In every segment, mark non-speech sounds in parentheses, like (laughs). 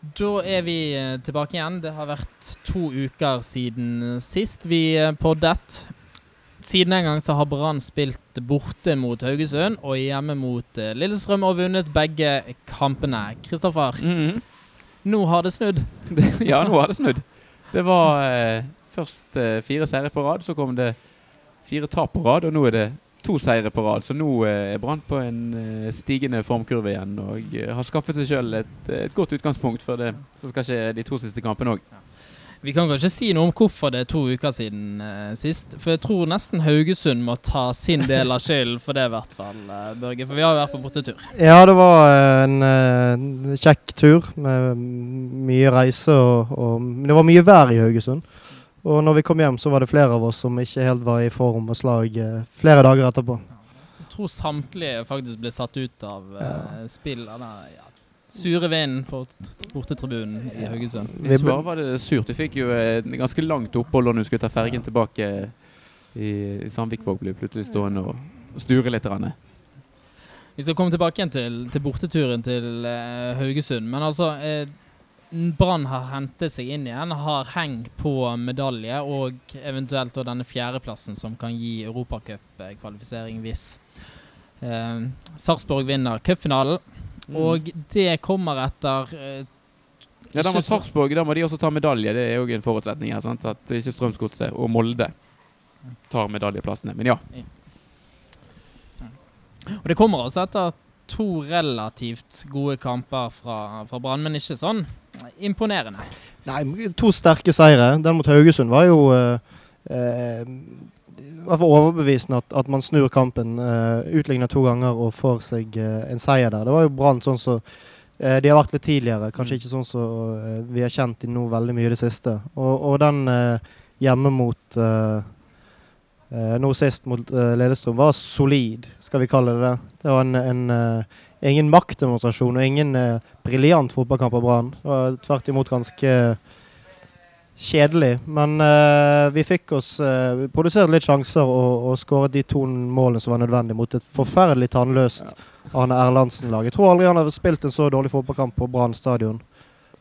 Da er vi eh, tilbake igjen. Det har vært to uker siden sist vi eh, poddet. Siden den gang så har Brann spilt borte mot Haugesund og hjemme mot eh, Lillestrøm og vunnet begge kampene. Kristoffer, Mhm. nå har det snudd. (laughs) ja, nå har det snudd. Det var eh, først eh, fire seire på rad, så kom det fire tap på rad, og nå er det to seire på rad. Så nå eh, er Brann på en eh, stigende formkurve igjen og eh, har skaffet seg sjøl et, et godt utgangspunkt for det som skal skje de to siste kampene òg. Vi kan kanskje si noe om hvorfor det er to uker siden eh, sist. For jeg tror nesten Haugesund må ta sin del av skylden for det, i hvert fall, eh, Børge. For vi har jo vært på bortetur. Ja, det var en eh, kjekk tur med mye reise og, og Det var mye vær i Haugesund. Og når vi kom hjem, så var det flere av oss som ikke helt var i form og slag eh, flere dager etterpå. Jeg tror samtlige faktisk ble satt ut av eh, spill av den ja, sure vinden på bortetribunen i Haugesund. Vi Ikke bare var det surt, du fikk jo et ganske langt opphold når du skulle ta fergen tilbake i, i Sandvikvåg. Ble plutselig stående og, sture litt. Grann. Vi skal komme tilbake igjen til, til borteturen til eh, Haugesund. Men altså eh, Brann har hentet seg inn igjen, har heng på medalje og eventuelt denne fjerdeplassen som kan gi europacupkvalifisering hvis eh, Sarpsborg vinner cupfinalen. Og det kommer etter eh, Ja, da må Sarpsborg da må de også ta medalje. Det er òg en forutsetning her. Sant? At ikke Strømsgodset og Molde tar medaljeplassene. Men ja. Og det kommer altså etter to relativt gode kamper fra, fra Brann, men ikke sånn imponerende. Nei, to sterke seire. Den mot Haugesund var jo eh, eh, i overbevisende at, at man snur kampen. Uh, utligner to ganger og får seg eh, en seier der. Det var jo Brann sånn som eh, de har vært litt tidligere. Kanskje ikke sånn som eh, vi har kjent dem nå veldig mye i det siste. Og, og den eh, hjemme mot eh, eh, nå sist mot eh, Lillestrøm var solid, skal vi kalle det det. Det var en, en eh, ingen maktdemonstrasjon og ingen uh, briljant fotballkamp av Brann. Tvert imot ganske kjedelig. Men eh, vi fikk oss uh, Vi produserte litt sjanser og, og skåret de to målene som var nødvendig mot et forferdelig tannløst Arne Erlandsen-lag. Jeg tror aldri han har spilt en så dårlig fotballkamp på Brann stadion.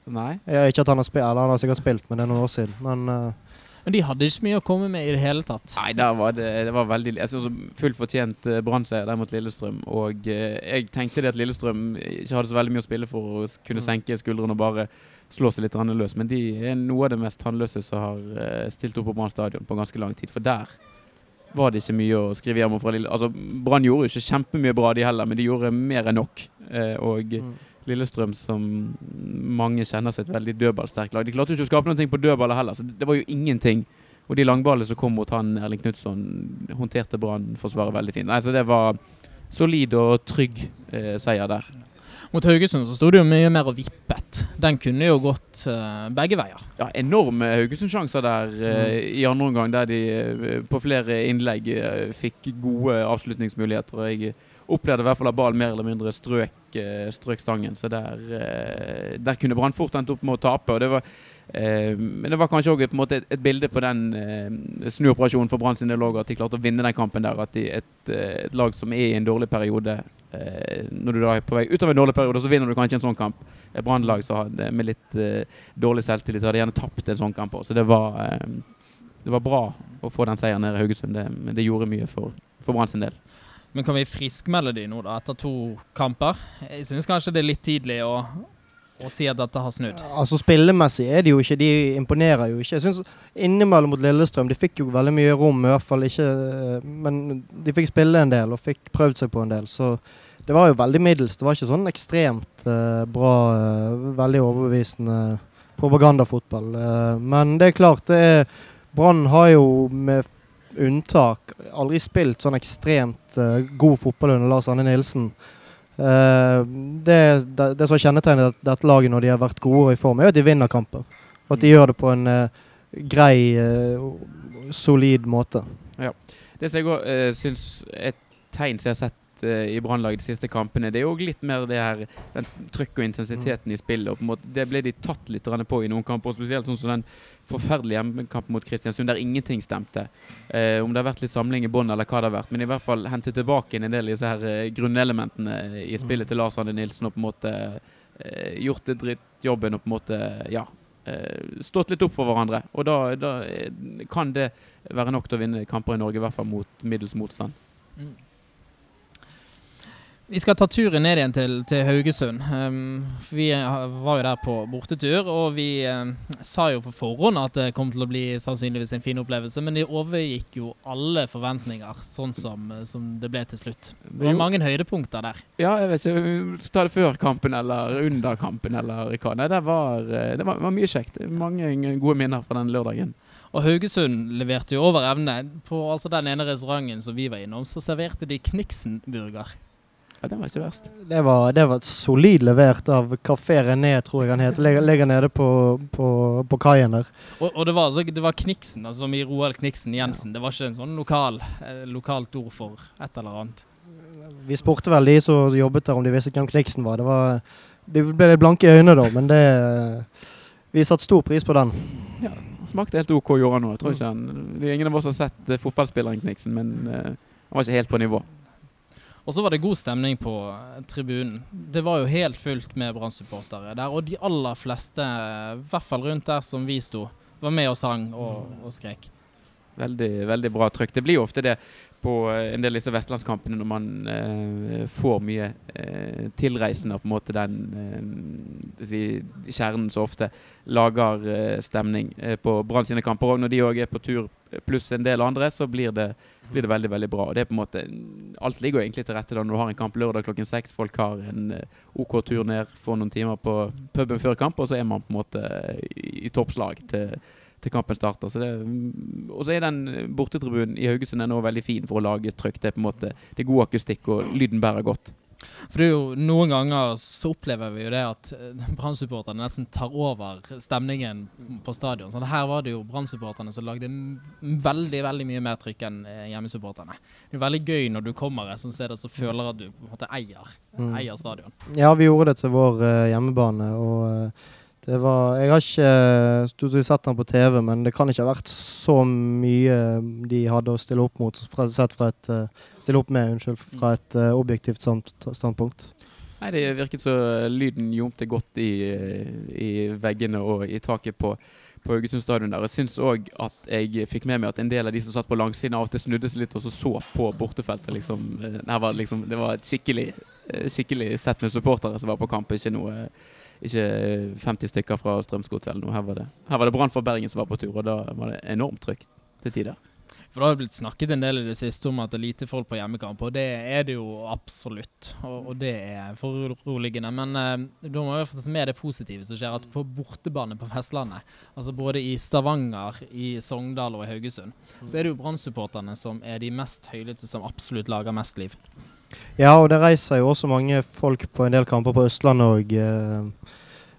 Nei. Ja, ikke at han har spilt, eller han har sikkert spilt, men det er noen år siden. Men eh, Men de hadde ikke mye å komme med i det hele tatt. Nei, der var det, det var veldig Jeg synes Fullt fortjent uh, Brann-seier der mot Lillestrøm. Og eh, jeg tenkte det at Lillestrøm ikke hadde så veldig mye å spille for å kunne senke skuldrene og bare slå seg litt løs. Men de er noe av det mest tannløse som har eh, stilt opp på Brann stadion på ganske lang tid. For der var det ikke mye å skrive hjem om fra Lille... Altså, Brann gjorde jo ikke kjempemye bra, de heller, men de gjorde mer enn nok. Eh, og mm. Lillestrøm, som mange kjenner seg et veldig dødballsterkt lag. De klarte jo ikke å skape noe på dødballer heller, så det var jo ingenting. Og de langballene som kom mot han Erling Knutson, håndterte Brann-forsvaret veldig fint. Nei, så det var solid og trygg eh, seier der. Mot Haugesund så sto det jo mye mer og vippet. Den kunne jo gått uh, begge veier. Ja, enorme Haugesund-sjanser der uh, i andre omgang, der de uh, på flere innlegg fikk gode avslutningsmuligheter. Og jeg opplevde i hvert fall at ballen mer eller mindre strøk, strøk stangen. Så der, der kunne Brann fort endt opp med å tape. og det var men det var kanskje òg et, et, bilde på den snuoperasjonen for Brann sin del at de klarte å vinne den kampen der. At de, et, et lag som er i en dårlig periode Når du da er på vei utover en dårlig periode, så vinner du kanskje en sånn kamp. Et Brann-lag med litt eh, dårlig selvtillit hadde gjerne tapt en sånn kamp òg. Så det var, eh, det var bra å få den seieren nede i Haugesund. Det, det gjorde mye for, for Brann sin del. Men kan vi friskmelde de nå, da, etter to kamper? Jeg syns kanskje det er litt tidlig å, å si at dette har snudd. Altså Spillemessig er de jo ikke De imponerer jo ikke. Jeg synes Innimellom mot Lillestrøm De fikk jo veldig mye rom, i hvert fall ikke eh, Men de fikk spille en del og fikk prøvd seg på en del. Så det var jo veldig middels. Det var ikke sånn ekstremt uh, bra, uh, veldig overbevisende propagandafotball. Uh, men det er klart, det er Brann har jo med unntak aldri spilt sånn ekstremt god fotball under Lars Anne Nilsen. Eh, det, det, som kjennetegner dette, laget når de har vært gode og i form, er at de vinner kamper. Og at de gjør det på en eh, grei, eh, solid måte. Det som jeg òg syns et tegn som jeg har sett eh, i Brannlaget de siste kampene, det er jo litt mer det her den trykk og intensiteten i spillet. Og på en måte, det ble de tatt litt på i noen kamper, spesielt sånn som den forferdelige hjemmekampen mot Kristiansund, der ingenting stemte. Eh, om det har vært litt samling i bånn, eller hva det har vært. Men i hvert fall hente tilbake en del av disse her eh, grunnelementene i spillet til Lars Arne Nilsen, og på en måte eh, gjort drittjobben og på en måte ja, eh, stått litt opp for hverandre. Og da, da kan det være nok til å vinne kamper i Norge, i hvert fall mot middels motstand. Mm. Vi skal ta turen ned igjen til, til Haugesund. Um, vi var jo der på bortetur, og vi um, sa jo på forhånd at det kom til å bli sannsynligvis en fin opplevelse, men det overgikk jo alle forventninger, sånn som, som det ble til slutt. Det var mange høydepunkter der. Ja, jeg vet ikke, ta det før kampen eller under kampen eller hva. Nei, det var, det var, var mye kjekt. Mange gode minner fra den lørdagen. Og Haugesund leverte jo over evne. På altså den ene restauranten som vi var innom, så serverte de Kniksen-burger. Ja, Den var ikke verst. Det var, det var solid levert av Kafé René, tror jeg han heter. Ligger, ligger nede på, på, på kaien der. Og, og, det var, altså, det var Kniksen, altså som i Roald Kniksen Jensen. Ja. Det var ikke en sånn lokal, eh, lokalt ord for et eller annet. Vi spurte vel de som jobbet der om de visste hvem Kniksen var. Det var de ble litt blanke i øynene da, men det Vi satte stor pris på den. Ja, Smakte helt OK, gjorde han òg. Det er ingen av oss har sett uh, fotballspilleren Kniksen, men uh, han var ikke helt på nivå. Og så var det god stemning på eh, tribunen. Det var jo helt fullt med Brann-supportere der. Og de aller fleste, i hvert fall rundt der som vi sto, var med og sang og, og skrek. Veldig, veldig bra trykk. Det blir jo ofte det på eh, en del av disse vestlandskampene når man eh, får mye eh, tilreisende, på en måte den eh, kjernen som ofte lager eh, stemning eh, på Brann sine kamper. Og når de òg er på tur pluss en del andre, så blir det, blir det, veldig veldig bra. Og det er på en måte, Alt ligger egentlig til rette da når du har en kamp lørdag klokken seks. Folk har en OK tur ned, får noen timer på puben før kamp, og så er man på en måte i, i toppslag til til kampen starter. Så og så er den bortetribunen i Haugesund er nå veldig fin for å lage trykk. Det er på en måte det er god akustikk, og lyden bærer godt. For det er jo Noen ganger så opplever vi jo det at eh, Brann-supporterne nesten tar over stemningen på stadion. Så her var det jo Brann-supporterne som lagde veldig veldig mye mer trykk enn eh, hjemmesupporterne. Det er veldig gøy når du kommer et sånt sted og så føler at du på en måte eier, mm. eier stadion. Ja, vi gjorde det til vår uh, hjemmebane. og... Det var, jeg har ikke stort sett den på TV, men det kan ikke ha vært så mye de hadde å stille opp mot, fra, sett fra et, uh, stille opp med, unnskyld, fra et uh, objektivt standpunkt. Nei, Det virket så lyden ljomte godt i, i, veggene og i taket på, på Haugesund stadion. der. Jeg syns òg at jeg fikk med meg at en del av de som satt på langsiden, av og til snudde seg litt og så, så på bortefeltet. Liksom. Var liksom, det var et skikkelig, skikkelig sett med supportere som var på kamp, ikke noe ikke 50 stykker fra Strømsgodset eller noe. Her var det, her det Brann for Bergen som var på tur, og da var det enormt trygt til tider. For Det har blitt snakket en del i det siste om at det er lite folk på hjemmekamp, og det er det jo absolutt. Og, og det er foruroligende. Men eh, da må vi få med det positive som skjer. At på bortebane på Vestlandet, altså både i Stavanger, i Sogndal og i Haugesund, så er det jo Brann-supporterne som er de mest høylytte, som absolutt lager mest liv. Ja, og det reiser jo også mange folk på en del kamper på Østlandet òg. Eh,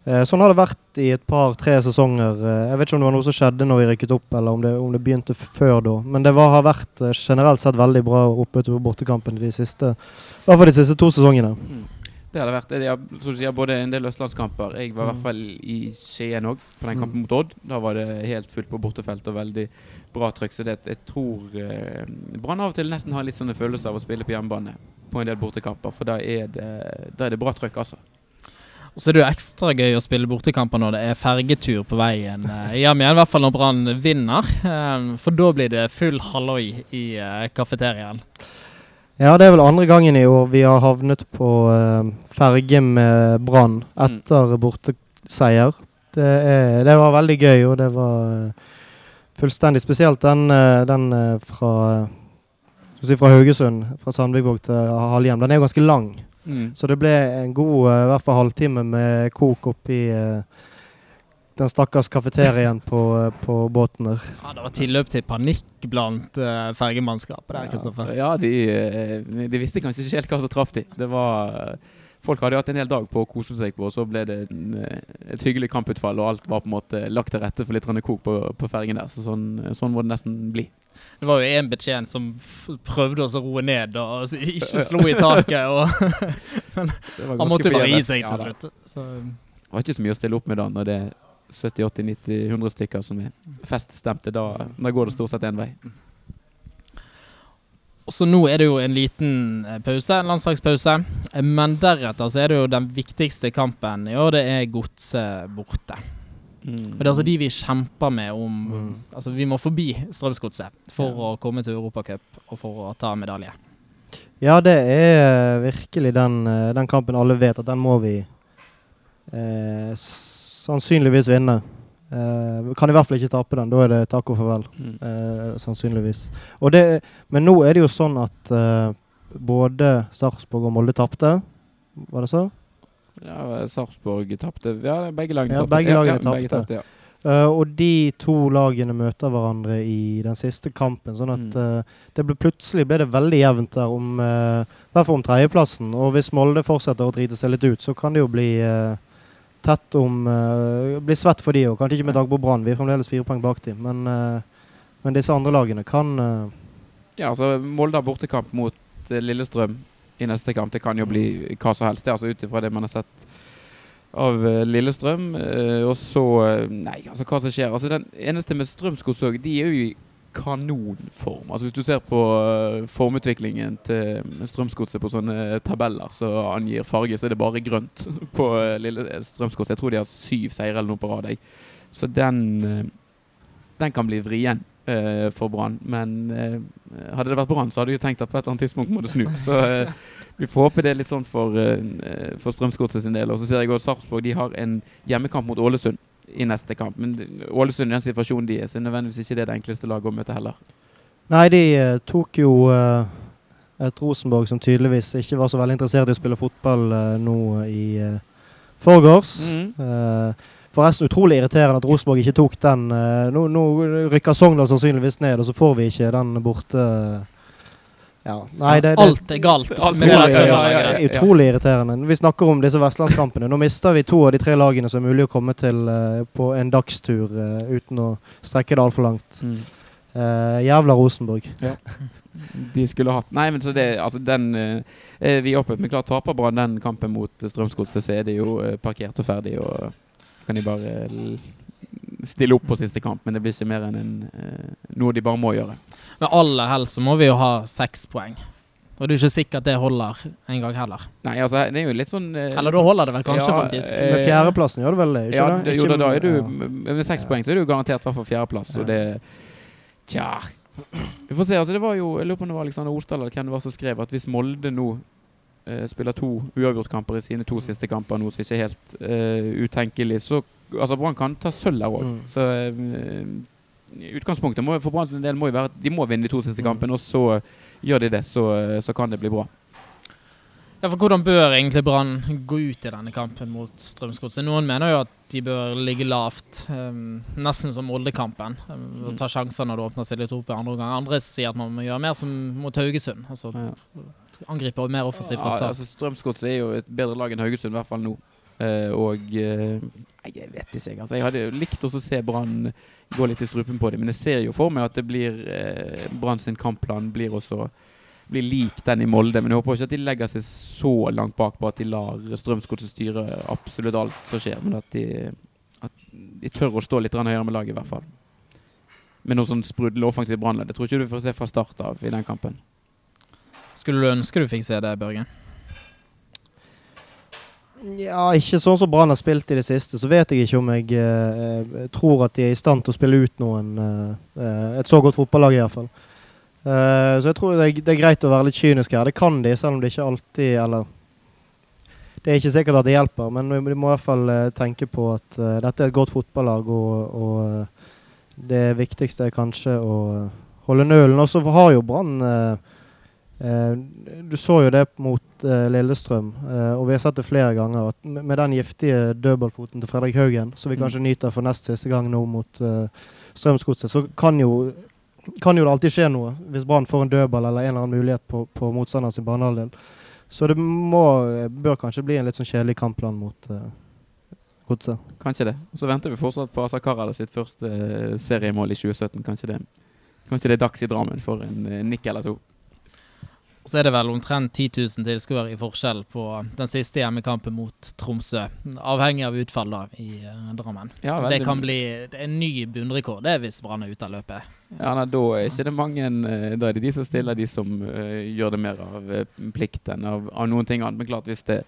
eh, sånn har det vært i et par-tre sesonger. Eh, jeg vet ikke om det var noe som skjedde når vi rykket opp, eller om det, om det begynte før da. Men det var, har vært generelt sett veldig bra oppe på bortekampene de siste, i hvert fall de siste to sesongene. Mm. Det har det vært. Jeg som du sier, både en del østlandskamper. Jeg var i hvert mm. fall i Skien òg, på den kampen mm. mot Odd. Da var det helt fullt på bortefelt og veldig bra trykk. Så det, jeg tror eh, Brann av og til nesten har litt sånne følelser av å spille på hjemmebane på en del bortekamper. For da er det, da er det bra trykk, altså. Og så er det jo ekstra gøy å spille bortekamper når det er fergetur på veien eh, hjem igjen. I hvert fall når Brann vinner. Eh, for da blir det full halloi i eh, kafeteriaen. Ja, det er vel andre gangen i år vi har havnet på ferge med Brann etter mm. borteseier. Det, er, det, var veldig gøy, og det var fullstendig spesielt den, den fra, fra Haugesund, fra Sandvikvåg til Halhjem. Den er jo ganske lang, mm. så det ble en god uh, hvert fall halvtime med kok oppi uh, den stakkars kafeterien på, på, båten der. Ja, Det var tilløp til panikk blant uh, fergemannskapet der, Kristoffer. Ja, de, eh, de, visste kanskje ikke helt hva som traff de. Det var Folk hadde hatt en hel dag på å kose seg på, og så ble det en, et hyggelig kamputfall, og alt var på en måte lagt til rette for litt kok på, på fergen der. Så sånn, sånn må det nesten bli. Det var jo en betjent som prøvde å roe ned og ikke slo i taket. Og (laughs) men han måtte jo bare gi seg til slutt. Så. Det var ikke så mye å stille opp med da når det er 70, 80, 90, 100 stykker som er feststemte, da, da går det stort sett én vei. Så nå er det jo en liten eh, pause, en landslagspause. Eh, Men deretter så er det jo den viktigste kampen i år, det er Godset borte. Mm. Og det er altså de vi kjemper med om Mm. Altså vi må forbi Strømsgodset for Ja. å komme til Europacup og for å ta medalje. Ja, det er virkelig den, eh, den kampen alle vet at den må vi eh, sannsynligvis vinne. Vi kan i hvert fall ikke tape den. Da er det takk og farvel. Mm. uh, sannsynligvis. Det, men nå er det jo sånn at uh, både Sarpsborg og Molde tapte. Var det så? Ja, Sarpsborg tapte. Ja, begge lagene Ja, tapte. lagene begge tapte. ja. Uh, og de to lagene møter hverandre i den siste kampen. Sånn at Mm. uh, det ble, plutselig ble det veldig jevnt der om uh, hvert fall om tredjeplassen. Og hvis Molde fortsetter å drite seg litt ut, så kan det jo bli eh, tett om uh, Blir svett for de òg. Kanskje ikke med Dagbo Brann, vi er fremdeles fire poeng bak dem. Men, uh, men disse andre lagene kan uh, Ja, altså Molde har bortekamp mot Lillestrøm i neste kamp. Det kan jo bli hva som helst, det altså ut ifra det man har sett av Lillestrøm. Og så Nei, altså hva som skjer. Altså Den eneste med Strømsgodset òg, de er jo i kanonform. Altså Hvis du ser på eh, formutviklingen til Strømsgodset på sånne tabeller som angir farge, så er det bare grønt (laughs) på eh, lille eh, Strømsgodset. Jeg tror de har syv seire eller noe på rad. Så den eh, den kan bli vrien eh, for Brann. Men eh, hadde det vært Brann, så hadde jeg tenkt at på et eller annet tidspunkt må det snu. Så eh, vi får håpe det er litt sånn for, uh, for Strømsgodset sin del. Og så ser jeg også Sarpsborg de har en hjemmekamp mot Ålesund i neste kamp. Men Ålesund i den situasjonen de er, så er nødvendigvis ikke det det enkleste laget å møte heller. Nei, de eh, tok jo eh, et Rosenborg som tydeligvis ikke var så veldig interessert i å spille fotball eh, nå i forgårs. Mm. forresten utrolig irriterende at Rosenborg ikke tok den. nå, nå rykker Sogndal sannsynligvis ned, og så får vi ikke den borte. Ja, nei, det, det, Alt er galt Alt det er galt, Utrolig, ja, ja, utrolig irriterende. Vi snakker om disse vestlandskampene. Nå mister vi to av de tre lagene som er mulig å komme til uh, på en dagstur uh, uten å strekke det altfor langt. Mm. Eh, jævla Rosenborg. De skulle hatt Nei, men så det Altså, den er Vi oppe, men klart taper Brann den kampen mot Strømsgodset, så er det jo uh, parkert og ferdig, og kan de bare stille opp på siste kamp. Men det blir ikke mer enn en, uh, noe de bare må gjøre. Men aller helst så må vi jo ha seks poeng. Og det er ikke sikkert det holder en gang heller. Nei, altså, det er jo litt sånn eh, Eller da holder det vel kanskje, Ja, faktisk. eh, Med fjerdeplassen gjør det vel det? Ikke Ja, det? det, jo, da, da er du ja. med seks Ja. poeng, så er du garantert i hvert fall fjerdeplass. Og det Tja. Vi får se. altså det var jo, Jeg lurer på om det var Alexander Osdal eller hvem det var som skrev at hvis Molde nå eh, spiller to uavgjortkamper i sine to siste kamper, noe som ikke er helt eh, utenkelig, så Altså, Brann kan ta sølv der òg. Mm. Så eh, utgangspunktet må, for Brann del må jo være at de må vinne de to siste Mm. kampene, og så gjør de det, så, så kan det bli bra. Ja, for Hvordan bør egentlig Brann gå ut i denne kampen mot Strømsgodset? Noen mener jo at de bør ligge lavt, um, nesten som Molde-kampen. Um, og ta sjanser når det åpner seg litt opp i andre omgang. Andre sier at man må gjøre mer som mot Haugesund. Altså Ja. angripe mer offensivt fra Ja, start. altså Strømsgodset er jo et bedre lag enn Haugesund, i hvert fall nå. Eh, og uh, jeg vet ikke. Altså, jeg hadde likt å se Brann gå litt i strupen på dem, men jeg ser jo for meg at det blir uh, Brann sin kampplan blir også blir lik den i Molde. Men jeg håper ikke at de legger seg så langt bak på at de lar Strømsgodset styre absolutt alt som skjer, men at de, at de tør å stå litt høyere med laget, i hvert fall. Med noe sånn sprudlende offensivt Brannlag. Det tror ikke du får se fra start av i den kampen. Skulle du ønske du fikk se det, Børgen? Ja, ikke sånn som Brann har spilt i det siste, så vet jeg ikke om jeg eh, tror at de er i stand til å spille ut noen eh, eh, Et så godt fotballag, iallfall. Eh, så jeg tror det er, det er greit å være litt kynisk her. Det kan de, selv om det ikke alltid Eller Det er ikke sikkert at det hjelper, men vi må i hvert fall eh, tenke på at eh, dette er et godt fotballag, og, og eh, det viktigste er kanskje å holde nølen. Og så har jo Brann eh, Eh, du så jo det mot eh, Lillestrøm, eh, og vi har sett det flere ganger. at Med, den giftige dødballfoten til Fredrik Haugen, som vi Mm. kanskje nyter for nest siste gang nå mot eh, Strømsgodset, så kan jo, kan jo det alltid skje noe hvis Brann får en dødball eller en eller annen mulighet på, på motstanders banehalvdel. Så det må, bør kanskje bli en litt sånn kjedelig kampplan mot uh, Godset. Kanskje det. Og så venter vi fortsatt på Asa Karada sitt første eh, seriemål i 2017. Kanskje det, kanskje det er dags i Drammen for en eh, nikk eller to. Så er det vel omtrent 10 000 tilskuere i forskjell på den siste hjemmekampen mot Tromsø. Avhengig av utfall da i eh, Drammen. Ja, det kan bli en ny bunnrekord det er hvis Brann er ute av løpet. Ja, nei, Da er ikke det mange eh, Da er det de som stiller, de som uh, gjør det mer av eh, plikt enn av, av noen ting annet. Men klart, hvis, det,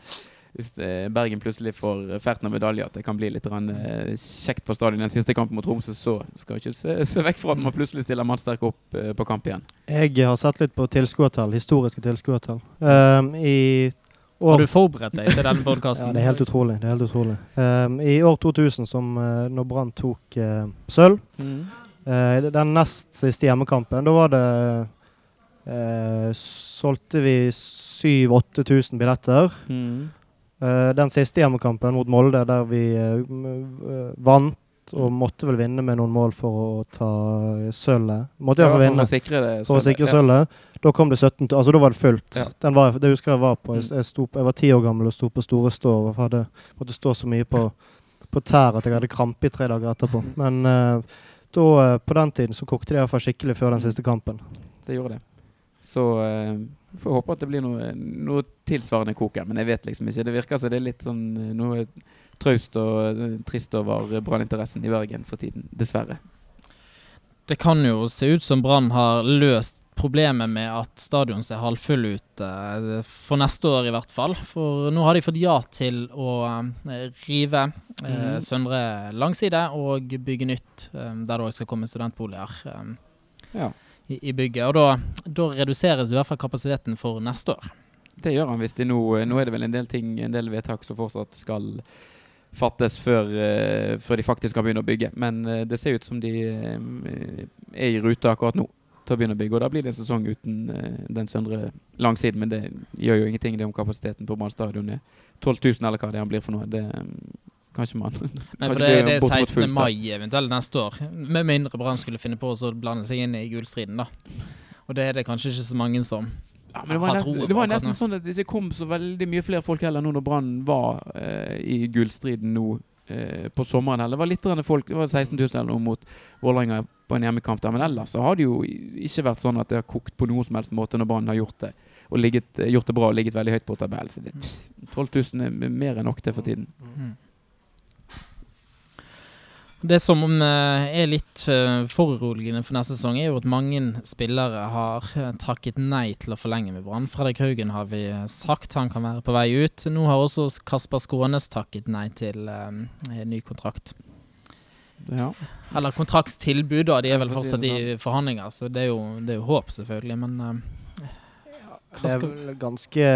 hvis eh, Bergen plutselig får ferten av medalje, at det kan bli litt eh, kjekt på stadion den siste kampen mot Tromsø, så skal ikke se, se vekk fra at man plutselig stiller mannsterk opp eh, på kamp igjen. Jeg har sett litt på tilskuertall, historiske tilskuertall. Um, I Har du forberedt deg til denne (laughs) podkasten? Ja, det er helt utrolig. Det er helt utrolig. Um, I år 2000, som uh, når Brann tok uh, sølv, uh, den nest siste hjemmekampen, da var det uh, Solgte vi 7000-8000 billetter. Uh, den siste hjemmekampen mot Molde, der vi uh, uh, vant og måtte vel vinne med noen mål for å ta sølvet. Måtte iallfall for, vinne å sikre det. for å sikre ja. Da kom det 17 til, altså da var det fullt. Ja. Den var, det husker jeg var på. Jeg, Mm. jeg, sto, jeg var ti år gammel og sto på store stå og hadde, måtte stå så mye på, på tær at jeg hadde krampe i tre dager etterpå. Men uh, da, eh, på den tiden så kokte det iallfall skikkelig før den siste kampen. Det gjorde det. Så uh, får håpe at det blir noe, noe tilsvarende koker, men jeg vet liksom ikke. Det virker som det er litt sånn eh, noe traust og eh, trist over branninteressen i Bergen for tiden, dessverre. Det kan jo se ut som Brann har løst problemet med at stadion ser halvfull ut, eh, for neste år i hvert fall. For nå har de fått ja til å rive eh, Mhm. Søndre langside og bygge nytt, eh, der det òg skal komme studentboliger eh, Ja. i, i bygget. Og da, da reduseres i hvert fall kapasiteten for neste år. Det gjør han hvis de nå Nå er det vel en del ting, en del vedtak som fortsatt skal fattes før, uh, før de faktisk kan begynne å bygge. Men uh, det ser ut som de uh, er i rute akkurat nå til å begynne å bygge. Og da blir det en sesong uten den søndre langsiden. Men det gjør jo ingenting det om kapasiteten på Brann stadion er 12 000 eller hva det han blir for noe. Det Kanskje man Nei, for det, det er 16. fullt, mai eventuelt neste år. Med mindre Brann skulle finne på å blande seg inn i gullstriden, da. Og det er det kanskje ikke så mange som Ja, men det var, nesten, det var nesten sånn at det ikke kom så veldig mye flere folk heller nå når Brann var eh, i gullstriden nå eh, på sommeren. Eller. Det var litt folk, det var 16 000 eller noe mot Vålerenga på en hjemmekamp der. Men ellers så har det jo ikke vært sånn at det har kokt på noen som helst måte når Brann har gjort det. Og ligget, gjort det bra og ligget veldig høyt på tabellen. Så det, 12 000 er mer enn nok til for tiden. Mm. Det som eh, er litt eh, foruroligende for neste sesong, er jo at mange spillere har eh, takket nei til å forlenge med Brann. Fredrik Haugen har vi sagt han kan være på vei ut. Nå har også Kasper Skånes takket nei til um, ny kontrakt. Ja. Eller kontraktstilbud, da. De er vel fortsatt i forhandlinger, så det er jo, det er jo håp, selvfølgelig. Men eh, Det er vel ganske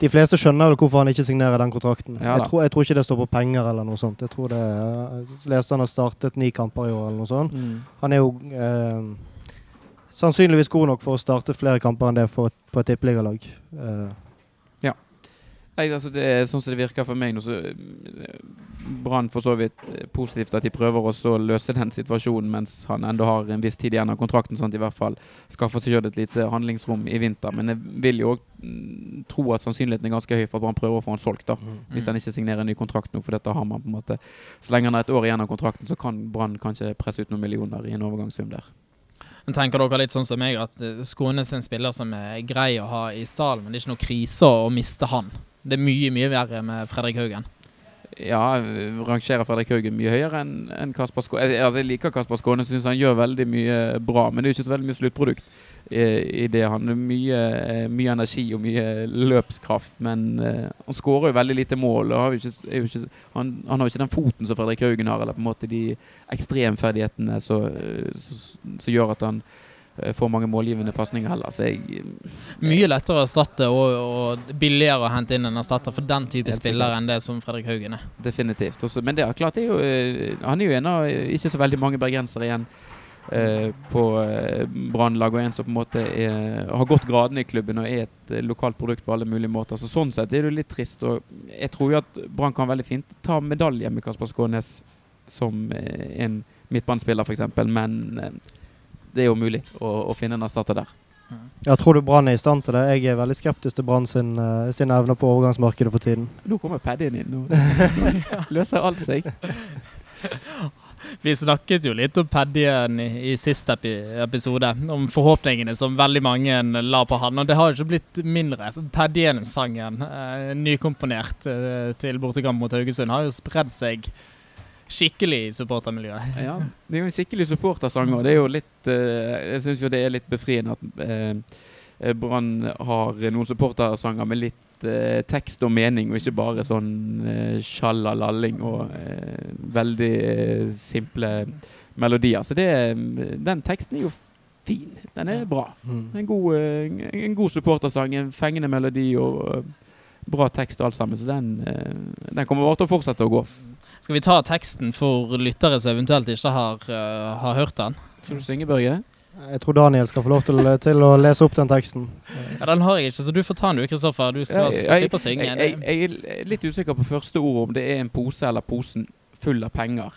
De fleste skjønner vel hvorfor han ikke signerer den kontrakten. Ja jeg, tror, jeg tror ikke det står på penger eller noe sånt. Jeg tror det er leste han har startet ni kamper i år eller noe sånt. Mm. Han er jo eh, sannsynligvis god nok for å starte flere kamper enn det for på et tippeligalag. Eh, Nei, altså det er sånn som det virker for meg nå, så eh, Brann for så vidt eh, positivt at de prøver også å løse den situasjonen mens han ennå har en viss tid igjen av kontrakten, sånn at de i hvert fall skaffer seg selv et lite handlingsrom i vinter. Men jeg vil jo òg tro at sannsynligheten er ganske høy for at Brann prøver å få han solgt, da. Hvis Mm. han ikke signerer en ny kontrakt nå, for dette har man på en måte Så lenge han har et år igjen av kontrakten, så kan Brann kanskje presse ut noen millioner i en overgangssum der. Men tenker dere litt sånn som meg, at eh, Skånes er en spiller som er grei å ha i stallen, men det er ikke noe krise å miste han. Det er mye, mye verre med Fredrik Haugen. Ja, jeg rangerer Fredrik Haugen mye høyere enn en Kasper Skåne. Jeg, altså, jeg liker Kasper Skåne, syns han gjør veldig mye bra. Men det er jo ikke så veldig mye sluttprodukt i, i det. Han har mye, eh, mye energi og mye løpskraft, men uh, han skårer jo veldig lite mål. Har ikke, ikke, han, han har jo ikke den foten som Fredrik Haugen har, eller på en måte de ekstremferdighetene som som gjør at han eh, får mange målgivende pasninger heller. Så jeg Mye lettere å erstatte og, og billigere å hente inn en erstatter for den type spiller enn det som Fredrik Haugen er. Definitivt. Også, men det er klart, det er jo, eh, han er jo en av eh, ikke så veldig mange bergensere igjen eh, på eh, Brannlag, og en som på en måte er, har gått gradene i klubben og er et eh, lokalt produkt på alle mulige måter. Så Sånn sett er det jo litt trist. og Jeg tror jo at Brann kan veldig fint ta medalje med Kasper Skånes som eh, en midtbanespiller, f.eks., men eh, det er jo mulig å, å finne en erstatter der. jeg tror du Brann er i stand til det. Jeg er veldig skeptisk til Brann sin, uh, sin evner på overgangsmarkedet for tiden. Nå kommer Paddien inn. Nå, (laughs) løser alt seg. (laughs) Vi snakket jo litt om Paddien i, i siste epi episode, om forhåpningene som veldig mange la på han. Og det har ikke blitt mindre. Paddien-sangen, uh, nykomponert uh, til bortekamp mot Haugesund, har jo spredd seg skikkelig supportermiljø. (laughs) Ja, det er jo en skikkelig supportersang, og det er jo litt eh, Jeg syns jo det er litt befriende at eh, Brann har noen supportersanger med litt eh, tekst og mening, og ikke bare sånn eh, sjallalalling og eh, veldig eh, simple melodier. Så det, den teksten er jo fin. Den er bra. Mm. En god, eh, en god supportersang, en fengende melodi og eh, bra tekst og alt sammen. Så den, eh, den kommer bare til å fortsette å gå. Skal vi ta teksten for lyttere som eventuelt ikke har, uh, har hørt den? Skal du synge, Børge? Jeg tror Daniel skal få lov til, til å lese opp den teksten. Ja, Den har jeg ikke, så du får ta den du, Kristoffer. Du skal slippe å synge. Jeg, jeg, jeg er litt usikker på første ord, om det er en pose eller posen full av penger.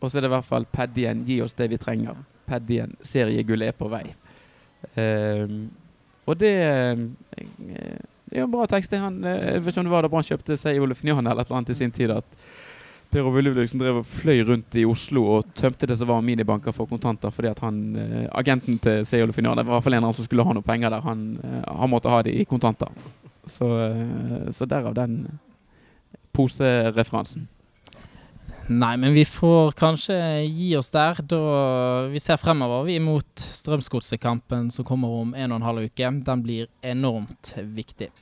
Og så er det i hvert fall Paddien, gi oss det vi trenger. Paddien, seriegull er på vei. Um, og det eh, Det er en bra tekst. Han, eh, jeg vet ikke om det var da Brann kjøpte seg Olef Njan eller et eller annet i sin tid. at Per Ove Ludvigsen drev og fløy rundt i Oslo og tømte det som var minibanker for kontanter, fordi at han, eh, agenten til Sey-Olef Njan, det var i hvert fall en av som skulle ha noe penger der, han, eh, han måtte ha det i kontanter. Så, eh, så derav den posereferansen. Nei, men vi får kanskje gi oss der. Da vi ser fremover vi mot Strømsgodset-kampen som kommer om en og en halv uke. Den blir enormt viktig.